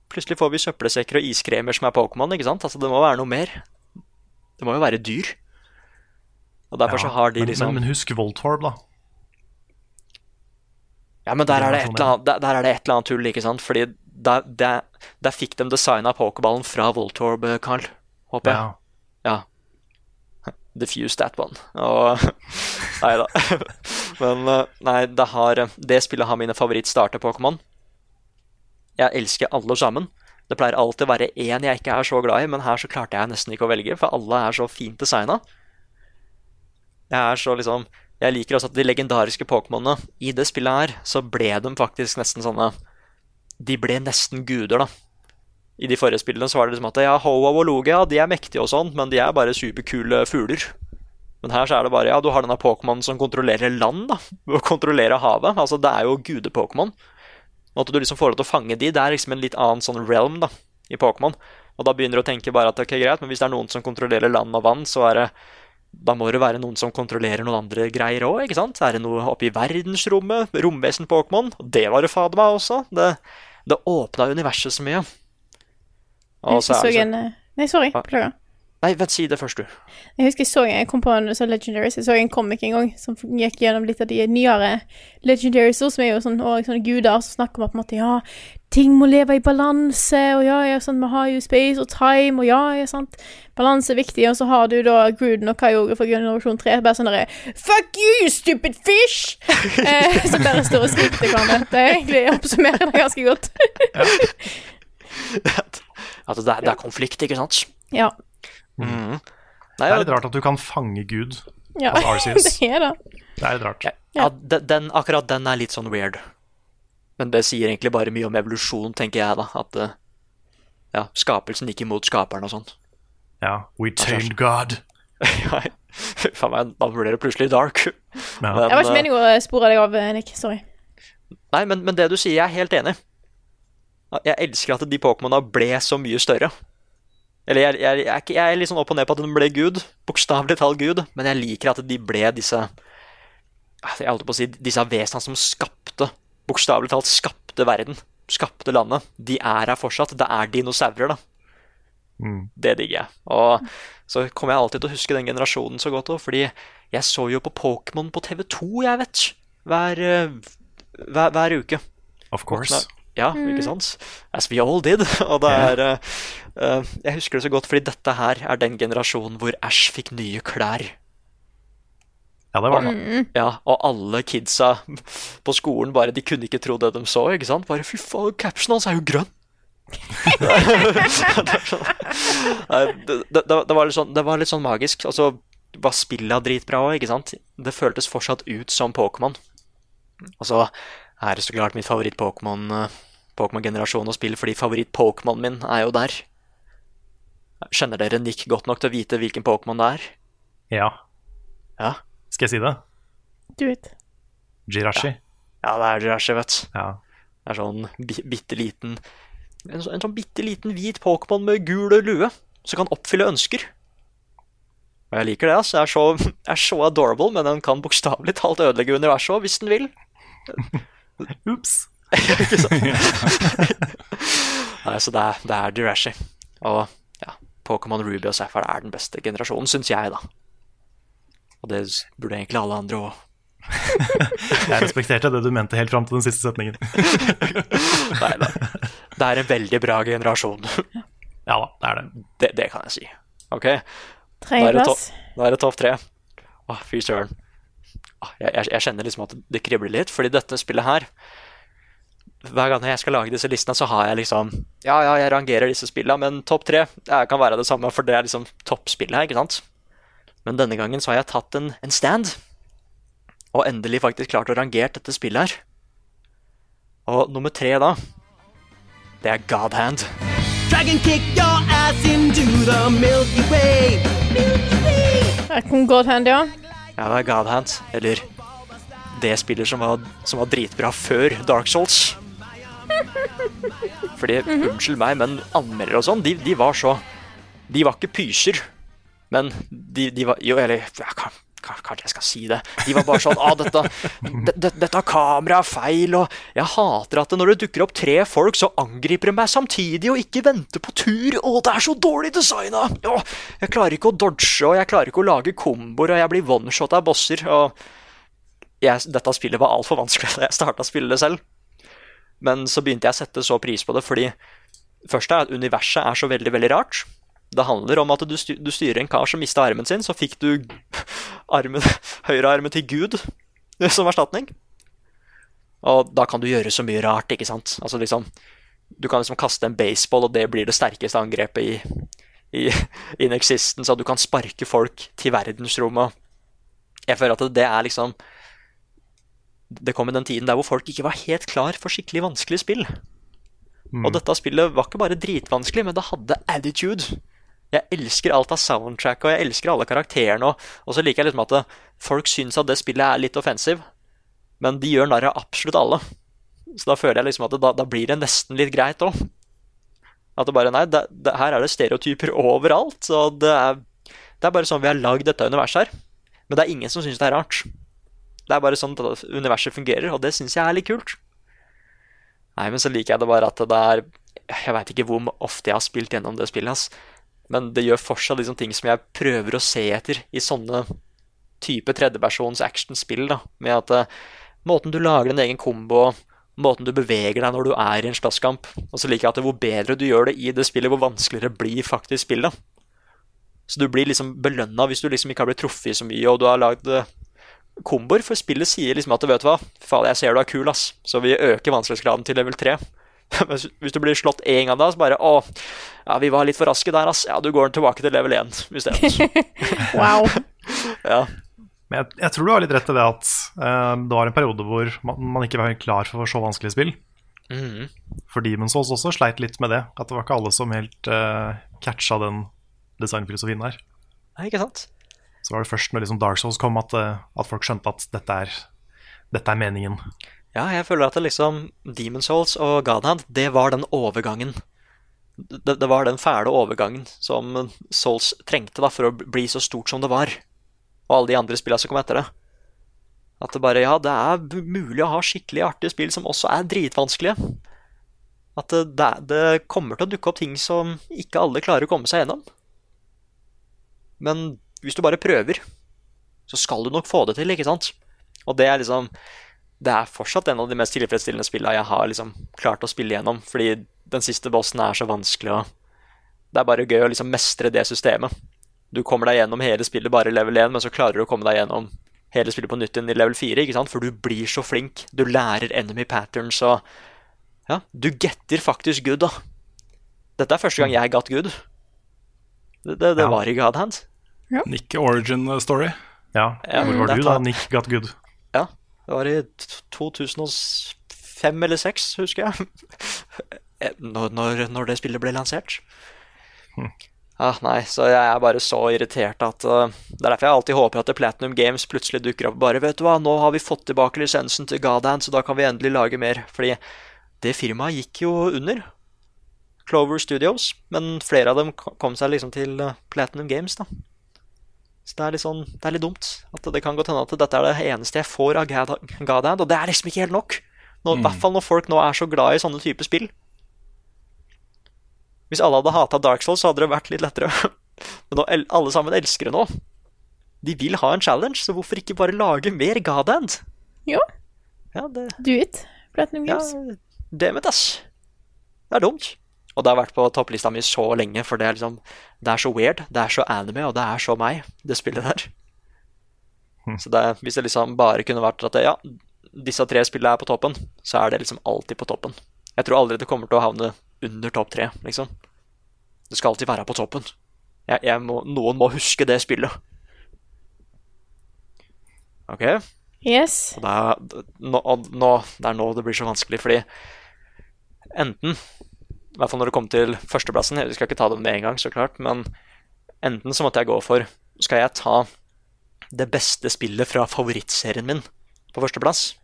Plutselig får vi søppelsekker og iskremer som er Pokémon, ikke sant? Altså, det må være noe mer. Det må jo være dyr. Og derfor så har de liksom men, men husk Voltorb, da. Ja, men der er, det et eller annet, der, der er det et eller annet tull, ikke sant? Fordi der, der, der fikk de designa pokerballen fra Voltorb, eh, Carl. Håper jeg. Ja. Ja. defuse that one. Og Nei da. Men eh, nei, det, har, det spillet har mine favoritt-starter-Pokémon. Jeg elsker alle sammen. Det pleier alltid å være én jeg ikke er så glad i, men her så klarte jeg nesten ikke å velge, for alle er så fint designa. Jeg er så liksom Jeg liker også at de legendariske Pokémonene i det spillet her, så ble de faktisk nesten sånne De ble nesten guder, da. I de forrige spillene så var det liksom at ja, Hoa og Logia de er mektige og sånn, men de er bare superkule fugler. Men her så er det bare ja, du har denne Pokémon som kontrollerer land, da. Og kontrollerer havet. Altså, det er jo gude-Pokémon. Og at du liksom får lov til å fange de, det er liksom en litt annen sånn realm da, i Pokémon. Og da begynner du å tenke bare at ok, greit, men hvis det er noen som kontrollerer land og vann, så er det da må det være noen som kontrollerer noen andre greier òg, ikke sant? Er det noe oppe i verdensrommet? Romvesen-Pokémon? Det var det fader meg også. Det, det åpna universet så mye. Og Jeg så husker er jeg så det en eh, Nei, sorry. Hva? Beklager. Nei, vent, si det først, du. Jeg husker jeg så Jeg kom på en sånn Legendaries. Jeg så en comic en gang som gikk gjennom litt av de nyere Legendaries, som er jo sånn, og sånne guder som snakker om at på en måte, ja, ting må leve i balanse, og ja, ja, sånn, vi har jo space og time, og ja, ja, sant. Balanse er viktig, og så har du da Gruden og Kyogre fra generasjon 3, bare sånn derre Fuck you, you stupid fish! eh, som bare står og skriker til hverandre. Det er egentlig oppsummerer det ganske godt. At det er, det er konflikt, ikke sant? ja. Mm. Det er litt rart at du kan fange Gud. ja. Altså Arceus. det er det. Det er litt rart. Ja, ja, den, akkurat den er litt sånn weird. Men det sier egentlig bare mye om evolusjon, tenker jeg, da. At eh, ja, skapelsen gikk imot skaperen og sånn. Ja. We tamed God. Faen meg, da blir det plutselig dark. Ja. Men, Jeg var ikke eh, meningen å spore deg av, Nick. Sorry. Nei, men, men det du sier, jeg er helt enig. Jeg elsker at de Pokémona ble så mye større. Eller jeg, jeg, jeg, jeg er litt sånn opp og ned på at de ble Gud. Bokstavelig talt Gud. Men jeg liker at de ble disse Jeg holdt på å si disse vesenene som skapte Bokstavelig talt skapte verden. Skapte landet. De er her fortsatt. Det er dinosaurer, da. Mm. Det digger jeg. Og så kommer jeg alltid til å huske den generasjonen så godt òg, fordi jeg så jo på Pokémon på TV2, jeg vet. Hver, eh, hver, hver uke. Of course. Ja, ikke sant? As we all did. Og det er eh, eh, Jeg husker det så godt fordi dette her er den generasjonen hvor Ash fikk nye klær. Ja, det var det. Ja, og alle kidsa på skolen bare De kunne ikke tro det de så. ikke sant? Bare fy faen, captionen hans er jo grønn! det, det, det, var litt sånn, det var litt sånn magisk. Og så var spilla dritbra òg, ikke sant? Det føltes fortsatt ut som Pokémon. Og så er det så klart mitt favoritt-Pokémon eh, Pokémon-generasjon og spill, fordi favoritt-Pokémonen min er jo der. Kjenner dere Nick godt nok til å vite hvilken Pokémon det er? Ja. Ja, Skal jeg si det? Do it. Jirashi. ja det er Jirashi, vet du. Ja. Det er sånn bi bitte liten En, så, en sånn bitte liten hvit Pokémon med gul lue som kan oppfylle ønsker. Og jeg liker det. altså. Jeg er så, er så adorable, men den kan bokstavelig talt ødelegge universet òg, hvis den vil. Ops. Ikke sant? Nei, så det er, det er Dirashi. Og ja, Pokémon Ruby og Sapphire er den beste generasjonen, syns jeg, da. Og det burde egentlig alle andre òg. Jeg respekterte det du mente helt fram til den siste setningen. Nei da. Det er en veldig bra generasjon. Ja da, det er det. Det, det kan jeg si. OK? Da er det, Tredjeplass. to- da er det topp tre. Å, fy søren. Jeg, jeg, jeg kjenner liksom at det kribler litt, fordi dette spillet her Hver gang jeg skal lage disse listene, så har jeg liksom Ja, ja, jeg rangerer disse spillene, men topp tre det kan være det samme, for det er liksom toppspillet her, ikke sant? Men denne gangen så har jeg tatt en, en stand, og endelig faktisk klart å rangere dette spillet her. Og nummer tre da, det er God Hand. Dragon kick your ass into the Milky Way. Milky Way. Her kom Godhand, ja. Ja, det er God Hand, eller det spillet som var, som var dritbra før Dark Souls. Fordi, unnskyld meg, men anmeldere og sånn, de, de var så De var ikke pyser, men de, de var Jo, eller ja, kan- kan- Kanskje jeg skal si det. De var bare sånn ah, dette, det, det, dette kameraet er feil, og jeg hater at det, når det dukker opp tre folk, så angriper de meg samtidig og ikke venter på tur. Å, det er så dårlig designa! Jeg klarer ikke å dodge, og jeg klarer ikke å lage komboer, og jeg blir one-shot av bosser. og jeg, dette spillet var altfor vanskelig da jeg starta å spille det selv. Men så begynte jeg å sette så pris på det, fordi først er at universet er så veldig, veldig rart. Det handler om at du, styr, du styrer en kar som mista armen sin, så fikk du armen, høyrearmen til Gud som erstatning. Og da kan du gjøre så mye rart, ikke sant. Altså liksom Du kan liksom kaste en baseball, og det blir det sterkeste angrepet i, i in existence, At du kan sparke folk til verdensrommet. Jeg føler at det er liksom Det kom i den tiden der hvor folk ikke var helt klar for skikkelig vanskelig spill. Og dette spillet var ikke bare dritvanskelig, men det hadde attitude. Jeg elsker alt av soundtrack, og jeg elsker alle karakterene. Og, og så liker jeg liksom at folk syns at det spillet er litt offensiv, men de gjør narr av absolutt alle. Så da føler jeg liksom at det, da, da blir det nesten litt greit òg. At det bare Nei, det, det, her er det stereotyper overalt. Og det er, det er bare sånn vi har lagd dette universet her. Men det er ingen som syns det er rart. Det er bare sånn at universet fungerer, og det syns jeg er litt kult. Nei, men så liker jeg det bare at det er Jeg veit ikke hvor ofte jeg har spilt gjennom det spillet, ass. Men det gjør fortsatt liksom ting som jeg prøver å se etter i sånne type tredjepersons actionspill. da, Med at uh, måten du lager din egen kombo, måten du beveger deg når du er i en slåsskamp. Og så liker jeg at hvor bedre du gjør det i det spillet, hvor vanskeligere blir faktisk spillet. Så du blir liksom belønna hvis du liksom ikke har blitt truffet så mye, og du har lagd eh, komboer, for spillet sier liksom at vet du hva, faen, jeg ser du er kul, ass, så vi øker vanskelighetsgraden til level 3. Hvis du blir slått én gang da, så bare å, ja, vi var litt for raske der, ass. Ja, du går tilbake til level 1 isteden. Wow. ja. Men jeg, jeg tror du har litt rett i det at uh, det var en periode hvor man, man ikke var helt klar for så vanskelige spill. Mm. For Demon's Souls også sleit litt med det. At det var ikke alle som helt uh, catcha den designfilosofien der. Nei, ikke sant? Så var det først når liksom Dark Souls kom at, eh, at folk skjønte at dette er, dette er meningen. Ja, jeg føler at det liksom Demon Souls og Godhand, det var den overgangen det, det var den fæle overgangen som Souls trengte da, for å bli så stort som det var. Og alle de andre spillene som kom etter det. At det bare, ja, det er mulig å ha skikkelig artige spill som også er dritvanskelige. At det, det, kommer til å dukke opp ting som ikke alle klarer å komme seg gjennom. Men hvis du bare prøver, så skal du nok få det til, ikke sant? Og det er liksom Det er fortsatt en av de mest tilfredsstillende spillene jeg har liksom klart å spille gjennom, fordi den siste bossen er så vanskelig, og det er bare gøy å liksom mestre det systemet. Du kommer deg gjennom hele spillet bare i level 1, men så klarer du å komme deg gjennom hele spillet på nytt igjen i level 4, ikke sant? For du blir så flink. Du lærer enemy patterns og Ja, du getter faktisk good, da. Dette er første gang jeg gatt good. Det, det, det Ja. var i God Hand. Nick Origin Story. Ja, Ja, Hvor var du da, Nick Got Good? Ja, det var i 2005 eller 2006, husker jeg. Eh, Når, når, når det spillet ble lansert. Ah, nei, så jeg er bare så irritert at uh, Det er derfor jeg alltid håper at Platinum Games plutselig dukker opp bare Vet du hva, nå har vi fått tilbake lisensen til Godhand, så da kan vi endelig lage mer. Fordi det firmaet gikk jo under. Clover Studios. Men flere av dem kom seg liksom til uh, Platinum Games, da. Så det er litt sånn, det er litt dumt. At det kan godt hende at dette er det eneste jeg får av Godhand, og det er liksom ikke helt nok. Nå, I hvert fall når folk nå er så glad i sånne typer spill. Hvis alle hadde hata Dark Souls, så hadde det vært litt lettere. Men nå, alle sammen elsker det nå. De vil ha en challenge, så hvorfor ikke bare lage mer Godhand? Jo. Ja, det, do it. Platinum ja, Games. er it, ass. Det er dumt. Og det har vært på topplista mi så lenge, for det er liksom Det er så weird, det er så anime, og det er så meg, det spillet der. Så det, hvis det liksom bare kunne vært at det, ja, disse tre spillene er på toppen, så er det liksom alltid på toppen. Jeg tror aldri det kommer til å havne under topp tre, liksom. Det skal alltid være på toppen. Jeg, jeg må, noen må huske det spillet. OK? Yes. Og det er, nå, og nå, det er nå det blir så vanskelig, fordi enten I hvert fall når det kommer til førsteplassen, Jeg skal ikke ta det med en gang, så klart, men enten så måtte jeg gå for Skal jeg ta det beste spillet fra favorittserien min på førsteplass,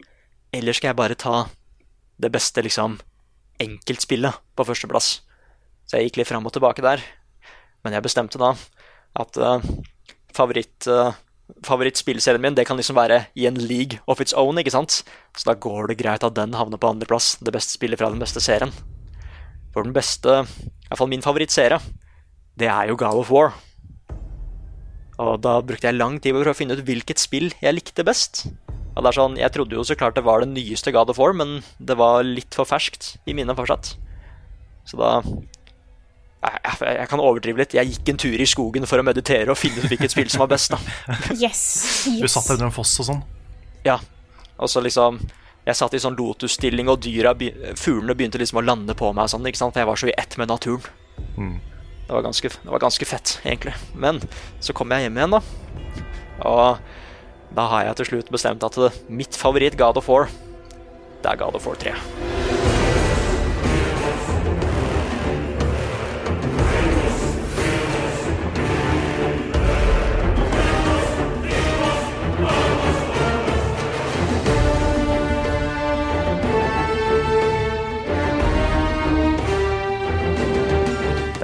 eller skal jeg bare ta det beste liksom enkeltspillet på førsteplass? Så jeg gikk litt fram og tilbake der, men jeg bestemte da at uh, favoritt, uh, favorittspillserien min det kan liksom være i en league of its own, ikke sant? Så da går det greit at den havner på andreplass, det beste spillet fra den beste serien. For den beste, i hvert fall min favorittserie, det er jo God of War. Og da brukte jeg lang tid på å finne ut hvilket spill jeg likte best. Og det er sånn, Jeg trodde jo så klart det var det nyeste God of War, men det var litt for ferskt i minnet fortsatt. Så da jeg, jeg, jeg kan overdrive litt. Jeg gikk en tur i skogen for å meditere og finne ut hvilket spill som var best. da. Yes. yes. Du satt satt under en foss og sånn. Ja. Og så liksom Jeg satt i sånn lotusstilling, og dyra, fuglene begynte liksom å lande på meg. Sånn? For jeg var så i ett med naturen. Det, var ganske, det var ganske fett, egentlig. Men så kom jeg hjem igjen, da. Og da har jeg til slutt bestemt at mitt favoritt God of War, det er God of War 3.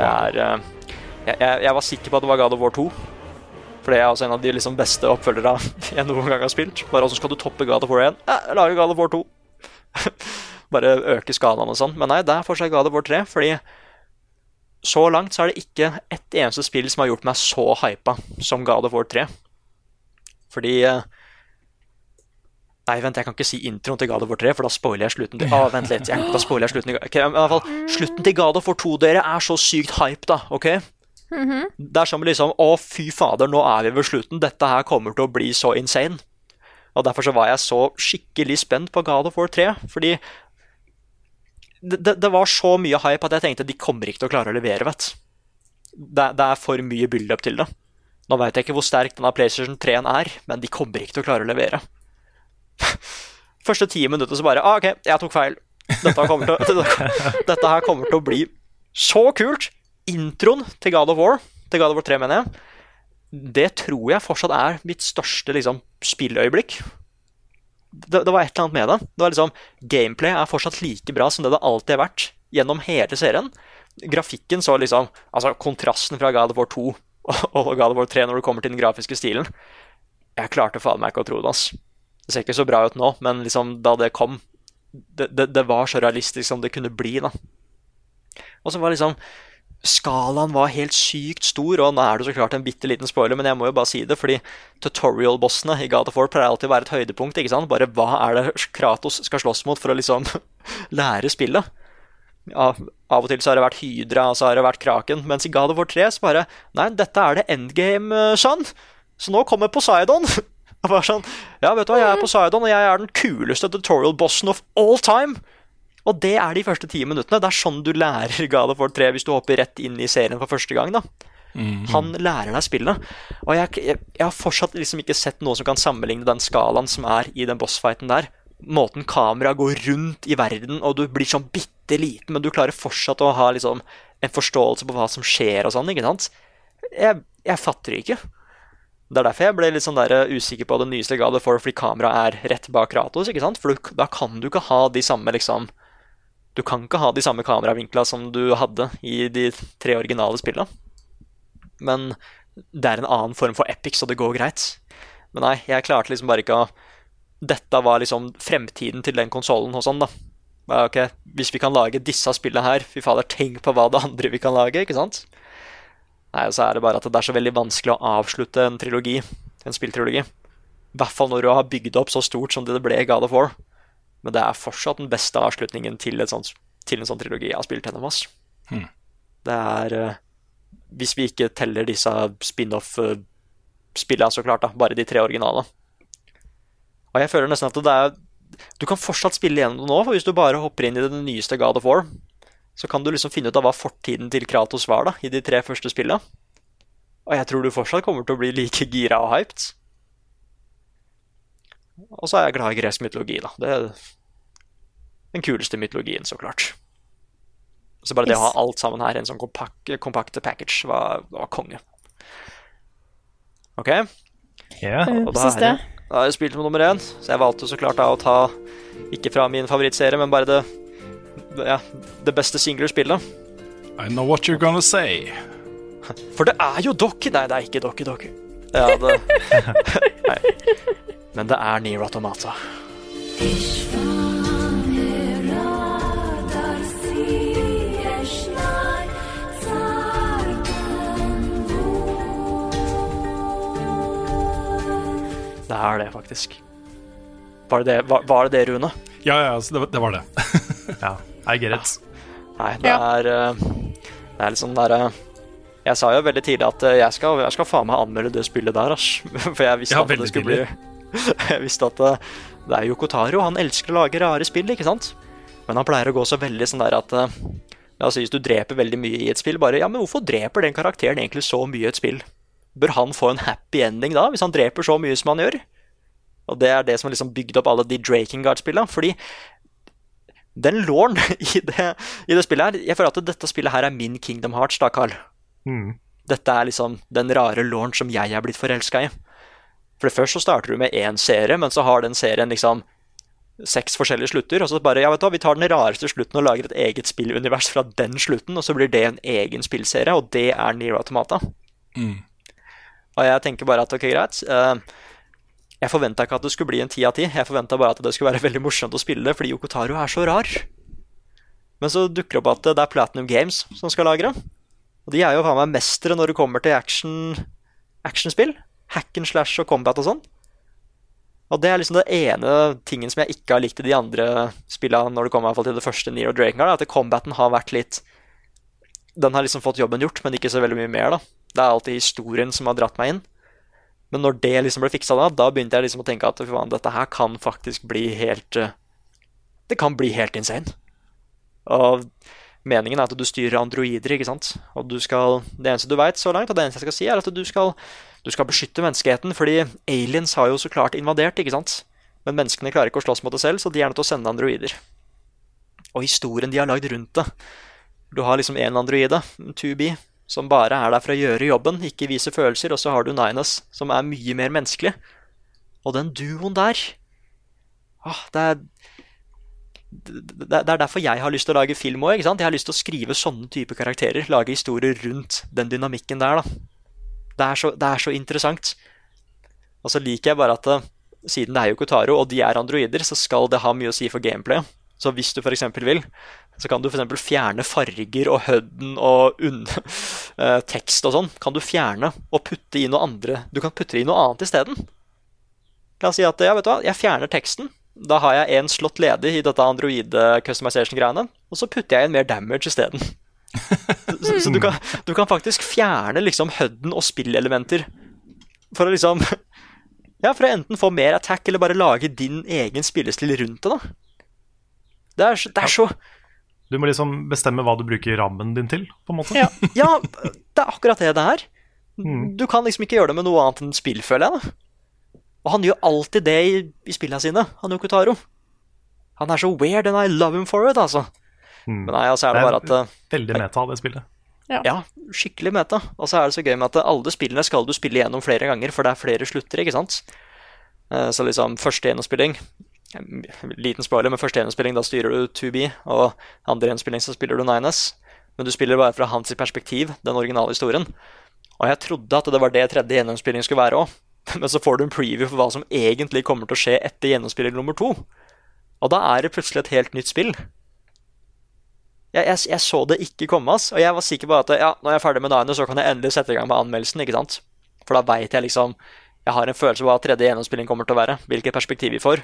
er eh, jeg, jeg, var sikker på at det var God of War 2. For det er også en av de liksom beste oppfølgere jeg noen gang har spilt. Bare hvordan skal du toppe God of War 1? Ja, lager God of War 2. Bare øke skalaen og sånn. Men nei, det er fortsatt God of War 3, fordi så langt så er det ikke ett eneste spill som har gjort meg så hypa som God of War 3. Fordi eh, Nei, vent, jeg kan ikke si introen til God of War 3, for da spoiler jeg slutten til Å, vent litt. Jeg, da spoiler jeg slutten til Ok, men i hvert fall, Slutten til God of War 2, dere, er så sykt hype, da. ok? Det er som liksom Å, fy fader, nå er vi ved slutten. Dette her kommer til å bli så insane. Og derfor så var jeg så skikkelig spent på God of War 3, fordi det, det, det var så mye hype at jeg tenkte de kommer ikke til å klare å levere, vet. Det, det er for mye build-up til det. Nå veit jeg ikke hvor sterk denne PlayStation 3-en er, men de kommer ikke til å klare å levere. Første ti minutter så bare ah, OK, jeg tok feil. Dette, kommer til, dette her kommer til å bli så kult. Introen til God of War, til God of War 3, mener jeg, det tror jeg fortsatt er mitt største liksom, spilløyeblikk. Det, det var et eller annet med det. det var liksom, Gameplay er fortsatt like bra som det det alltid har vært gjennom hele serien. grafikken så liksom Altså, kontrasten fra God of War 2 og God of War 3 når det kommer til den grafiske stilen Jeg klarte faen meg ikke å tro det, ass. Det ser ikke så bra ut nå, men liksom da det kom Det, det, det var så realistisk som det kunne bli, da. Og så var liksom Skalaen var helt sykt stor, og nå er det så klart en bitte liten spoiler, men jeg må jo bare si det, fordi tutorial-bossene i God of War pleier alltid å være et høydepunkt. ikke sant? Bare hva er det Kratos skal slåss mot for å liksom lære spillet? Av, og til så har det vært Hydra, og så har det vært Kraken, mens i God of War 3 så bare Nei, dette er det endgame, son. Så nå kommer Poseidon. Og bare sånn, ja, vet du hva, jeg er Poseidon, og jeg er den kuleste tutorial-bossen of all time. Og det er de første ti minuttene. Det er sånn du lærer God of War 3 hvis du hopper rett inn i serien for første gang. da. Han lærer deg spillet. Og jeg, jeg, jeg har fortsatt liksom ikke sett noe som kan sammenligne den skalaen som er i den bossfighten der. Måten kameraet går rundt i verden, og du blir sånn bitte liten, men du klarer fortsatt å ha liksom en forståelse på hva som skjer og sånn. ikke sant? Jeg, jeg fatter det ikke. Det er derfor jeg ble litt sånn der eh, usikker på det nyeste God of War, fordi kameraet er rett bak Kratos. ikke sant? For du, da kan du ikke ha de samme liksom Du kan ikke ha de samme kameravinkla som du hadde i de tre originale spillene. Men det er en annen form for epic, så det går greit. Men nei, jeg klarte liksom bare ikke å Dette var liksom fremtiden til den konsollen og sånn, da. Ok, Hvis vi kan lage disse spillene her, fy fader, tenk på hva det andre vi kan lage, ikke sant? Nei, og så er det bare at det er så veldig vanskelig å avslutte en trilogi, en spilltrilogi. I hvert fall når du har bygd opp så stort som det det ble i God of War. Men det er fortsatt den beste avslutningen til, et sånt, til en sånn trilogi jeg har spilt gjennom oss. Hmm. Det er eh, Hvis vi ikke teller disse spin-off-spillene, så klart, da. Bare de tre originale. Og jeg føler nesten at det er Du kan fortsatt spille gjennom det nå, for hvis du bare hopper inn i det nyeste God of War, så kan du liksom finne ut av hva fortiden til Kratos var da, i de tre første spillene. Og jeg tror du fortsatt kommer til å bli like gira og hyped. Og så er jeg glad i gresk mytologi, da. Det er den kuleste mytologien, så klart. Så bare det å ha alt sammen her, en sånn kompakt, kompakt package, var, var konge. OK? Ja. Og da, er det, da har jeg spilt med nummer én, så jeg valgte så klart da å ta ikke fra min favorittserie, men bare det, ja, det beste singlerspillet. I know what you're gonna say. For det er jo Doki! Nei, det er ikke Doki Doki. Ja, det Men det er Nier Automata. Det er det, faktisk. Var det det, var, var det, det Rune? Ja, ja, altså, det, var- det var det. ja. I get it. Nei, det er eh, Det er litt sånn derre Jeg sa jo veldig tidlig at eh, jeg skal, jeg skal faen meg anmelde det spillet der, asj. For jeg visste Ja, at det skulle skulle bli Jeg visste at det, det er Yokotaro, Han elsker å lage rare spill, ikke sant? Men han pleier å gå så veldig sånn der at eh, si hvis du dreper veldig mye i et spill, bare Ja, men hvorfor dreper den karakteren egentlig så mye i et spill? Bør han få en happy ending da, hvis han dreper så mye som han gjør? Og det er det som har liksom bygd opp alle de Drakengard-spillene. Fordi den låren i det, i det spillet her Jeg føler at dette spillet her er min Kingdom Hearts, da, Carl. Mm. Dette er liksom den rare låren som jeg er blitt forelska i. For det først så starter du med én serie, men så har den serien liksom seks forskjellige slutter. Og så bare, ja vet du hva, vi tar den rareste slutten og lager et eget spillunivers fra den slutten, og så blir det en egen spillserie, og det er Nero Automata. Mm. Og jeg tenker bare at ok, greit. eh, jeg forventa ikke at det skulle bli en ti av ti. Jeg forventa bare at det skulle være veldig morsomt å spille det, fordi Yokotaro er så rar. Men så dukker det opp at det er Platinum Games som skal lagre. Og de er jo faen meg mestere når det kommer til action, actionspill. Hack and slash og combat og sånn. Og det er liksom det ene tingen som jeg ikke har likt i de andre spillene når det kommer til det første Nero Drakengard, at combaten har vært litt Den har liksom fått jobben gjort, men ikke så veldig mye mer, da. Det er alltid historien som har dratt meg inn. Men når det liksom ble fiksa da, da begynte jeg liksom å tenke at faen, dette her kan faktisk bli helt eh, Det kan bli helt insane. Og meningen er at du styrer androider, ikke sant. Og du skal Det eneste du veit så langt, og det eneste jeg skal si, er at du skal, du skal beskytte menneskeheten, fordi aliens har jo så klart invadert, ikke sant. Men menneskene klarer ikke å slåss mot det selv, så de er nødt til å sende androider. Og historien de har lagd rundt det Du har liksom én androide, 2B, som bare er der for å gjøre jobben, ikke vise følelser, og så har du Ninas, som er mye mer menneskelig. Og den duoen der åh, det er det det er derfor jeg har lyst til å lage film òg. Jeg har lyst til å skrive sånne type karakterer. Lage historier rundt den dynamikken der. da. Det er så, det er så interessant. Og så liker jeg bare at eh, siden det er jo Kotaro, og de er androider, så skal det ha mye å si for gameplay. Så hvis du f.eks. vil, så kan du f.eks. fjerne farger og hødden og eh, tekst og sånn. Kan du fjerne og putte i noe andre Du kan putte i noe annet isteden. La oss si at ja, vet du hva, jeg fjerner teksten. Da har jeg en slott ledig i dette android-customization-greiene, og så putter jeg inn mer damage isteden. så så du, kan, du kan faktisk fjerne liksom hødden og spillelementer for å liksom Ja, for å enten få mer attack eller bare lage din egen spillestil rundt det, da. Det er, det er så Du må liksom bestemme hva du bruker rammen din til, på en måte. Ja. Ja, det er akkurat det det er. Mm. Du kan liksom ikke gjøre det med noe annet enn spill, føler jeg. da. Og han gjør alltid det i, i spillene sine, han Yokotaro. Han er så weird, and I love him for it, altså. Mm. Men nei, altså er det bare at eh, Veldig meta, det spillet. Ja, skikkelig meta. Og så er det så gøy med at alle spillene skal du spille gjennom flere ganger, for det er flere slutter, ikke sant? Eh, Så liksom første gjennomspilling Liten spoiler, men første gjennomspilling, da styrer du 2B, og andre gjennomspilling så spiller du 9S. Men du spiller bare fra hans perspektiv, den originale historien. Og jeg trodde at det var det tredje gjennomspilling skulle være òg, men så får du en preview for hva som egentlig kommer til å skje etter gjennomspilling nummer to. Og da er det plutselig et helt nytt spill. Jeg, jeg, jeg så det ikke komme, ass. Og jeg var sikker på at ja, når jeg er ferdig med Nine, så kan jeg endelig sette i gang med anmeldelsen. ikke sant? For da veit jeg liksom Jeg har en følelse på hva tredje gjennomspilling kommer til å være. Hvilket perspektiv vi får.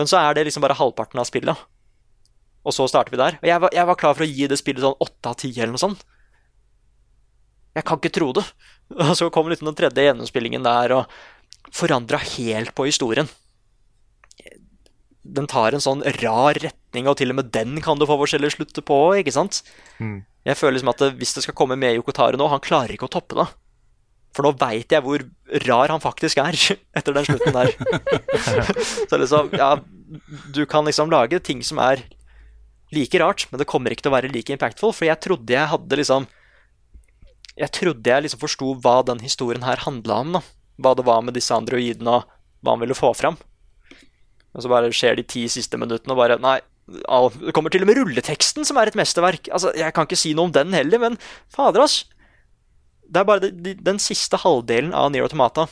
Men så er det liksom bare halvparten av spillet. Og så starter vi der. Og jeg var, jeg var klar for å gi det spillet sånn åtte av ti eller noe sånt. Jeg kan ikke tro det. Og så kom liksom den tredje gjennomspillingen der og forandra helt på historien. Den tar en sånn rar retning, og til og med den kan du få forskjellige slutter på. ikke sant? Mm. Jeg føler liksom at det, Hvis det skal komme med Yokotaro nå, han klarer ikke å toppe det. For nå veit jeg hvor rar han faktisk er etter den slutten der. Så liksom, ja, du kan liksom lage ting som er like rart, men det kommer ikke til å være like impactful, for jeg trodde jeg hadde liksom Jeg trodde jeg liksom forsto hva den historien her handla om, da. Hva det var med disse androidene, og hva han ville få fram. Og så bare skjer de ti siste minuttene, og bare Nei, det kommer til og med rulleteksten, som er et mesterverk. Altså, Jeg kan ikke si noe om den heller, men fader, ass. Det er bare de, de, den siste halvdelen av Nier Automata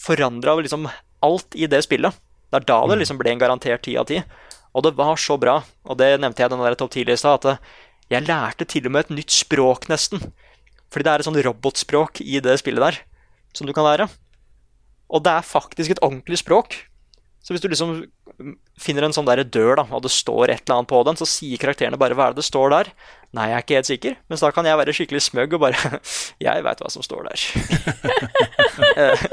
forandra liksom alt i det spillet. Det er da det liksom ble en garantert ti av ti. Og det var så bra, og det nevnte jeg den der topp 10-lista, at eh, jeg lærte til og med et nytt språk, nesten. Fordi det er et sånn robotspråk i det spillet der, som du kan lære. Og det er faktisk et ordentlig språk. Så hvis du liksom finner en sånn der dør, da, og det står et eller annet på den, så sier karakterene bare hva er det det står der. Nei, jeg er ikke helt sikker, mens da kan jeg være skikkelig smøgg og bare Jeg veit hva som står der. Eh,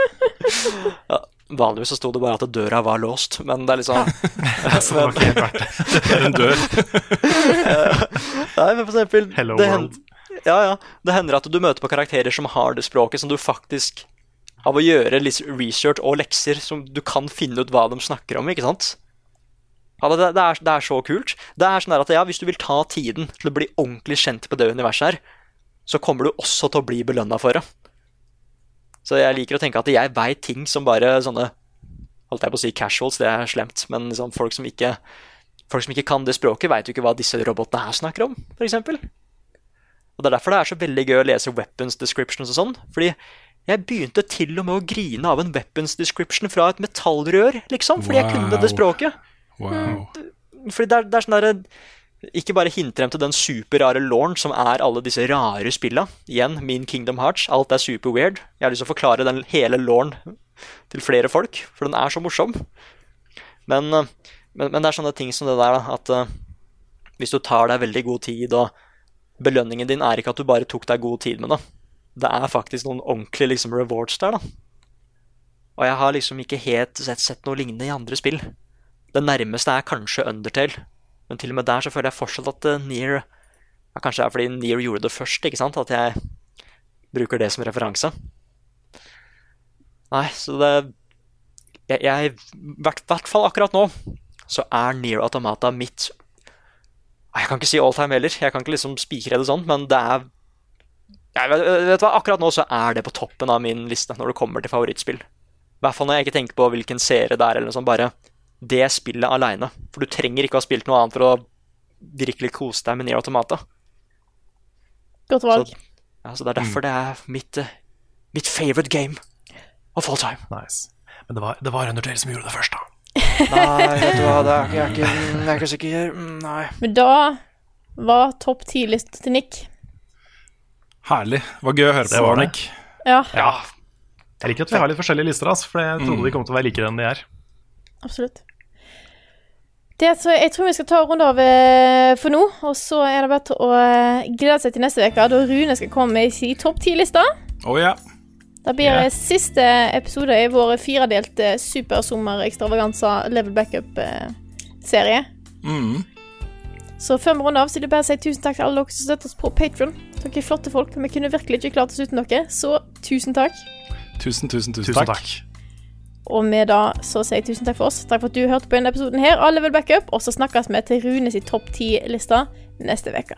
ja, vanligvis så sto det bare at døra var låst, men det er liksom Så det var ikke helt verdt det. Det er en dør. Nei, men for eksempel Hello det world. Ja, ja. Det hender at du møter på karakterer som har det språket som du faktisk Av å gjøre litt research og lekser som du kan finne ut hva de snakker om, ikke sant? Ja, det, det, er, det er så kult. Det er sånn at ja, Hvis du vil ta tiden til å bli ordentlig kjent på det universet her, så kommer du også til å bli belønna for det. Så jeg liker å tenke at jeg veit ting som bare sånne Holdt jeg på å si casuals, det er slemt, men liksom folk som ikke Folk som ikke kan det språket, veit jo ikke hva disse robotene her snakker om, f.eks. Og Det er derfor det er så veldig gøy å lese weapons descriptions og sånn. Fordi jeg begynte til og med å grine av en weapons description fra et metallrør, liksom. Fordi jeg kunne det Wow. språket. Wow. Fordi det er, det er sånn derre Ikke bare hinter dem til den superrare lauren som er alle disse rare spilla. Igjen, min Kingdom Hearts. Alt er super weird. Jeg har lyst til å forklare den hele lauren til flere folk, for den er så morsom. Men, eh, men, men det er sånne ting som det der, at eh, hvis du tar deg veldig god tid, og belønningen din er ikke at du bare tok deg god tid med det. Det er faktisk noen ordentlige liksom, rewards der, da. Og jeg har liksom ikke helt sett, sett noe lignende i andre spill. Det nærmeste er kanskje Undertale, men til og med der så føler jeg fortsatt at uh, Nier ja, Kanskje det er fordi Nier gjorde det først, ikke sant? At jeg bruker det som referanse. Nei, så det Jeg, I hvert, hvert fall akkurat nå så er Nier Automata mitt Jeg kan ikke si all time heller. Jeg kan ikke liksom spikre det sånn, men det er jeg vet, vet hva, Akkurat nå så er det på toppen av min liste når det kommer til favorittspill. I hvert fall når jeg ikke tenker på hvilken serie det er, eller noe sånt. Bare det spillet aleine. For du trenger ikke å ha spilt noe annet for å virkelig kose deg med Nier Automata. Godt valg. Så, ja, så det er derfor det er mitt, eh, mitt favorite game of all time. Nice. Men det var, det var Undertale som gjorde det først, da. Nei, vet du hva, det er, ikke- jeg, er ikke, jeg er ikke sikker. Mm, Nei. Men da var topp ti-liste til Nick. Herlig. Det var gøy å høre Det på, var det. Nick. Ja, Ja. Jeg liker at vi har litt forskjellige lister, altså, for jeg trodde de kom til å være likere enn de er. absolutt. Det, så jeg tror vi skal ta en runde av eh, for nå, og så er det bare til å eh, glede seg til neste uke, da Rune skal komme med sin topp ti-lista. Oh, ja. Da blir det eh, siste episode i vår firedelte supersommer-ekstravaganza level backup-serie. Mm. Så før vi runder av, så vil jeg bare si tusen takk til alle dere som støtter oss på Patron. Dere er flotte folk, vi kunne virkelig ikke klart oss uten dere, så tusen takk. Tusen, tusen, tusen, Tusen takk. takk. Og med da så sier jeg tusen takk for oss. Takk for at du hørte på denne episoden her av Level Backup, og så snakkes vi til Rune sin topp ti-lista neste uke.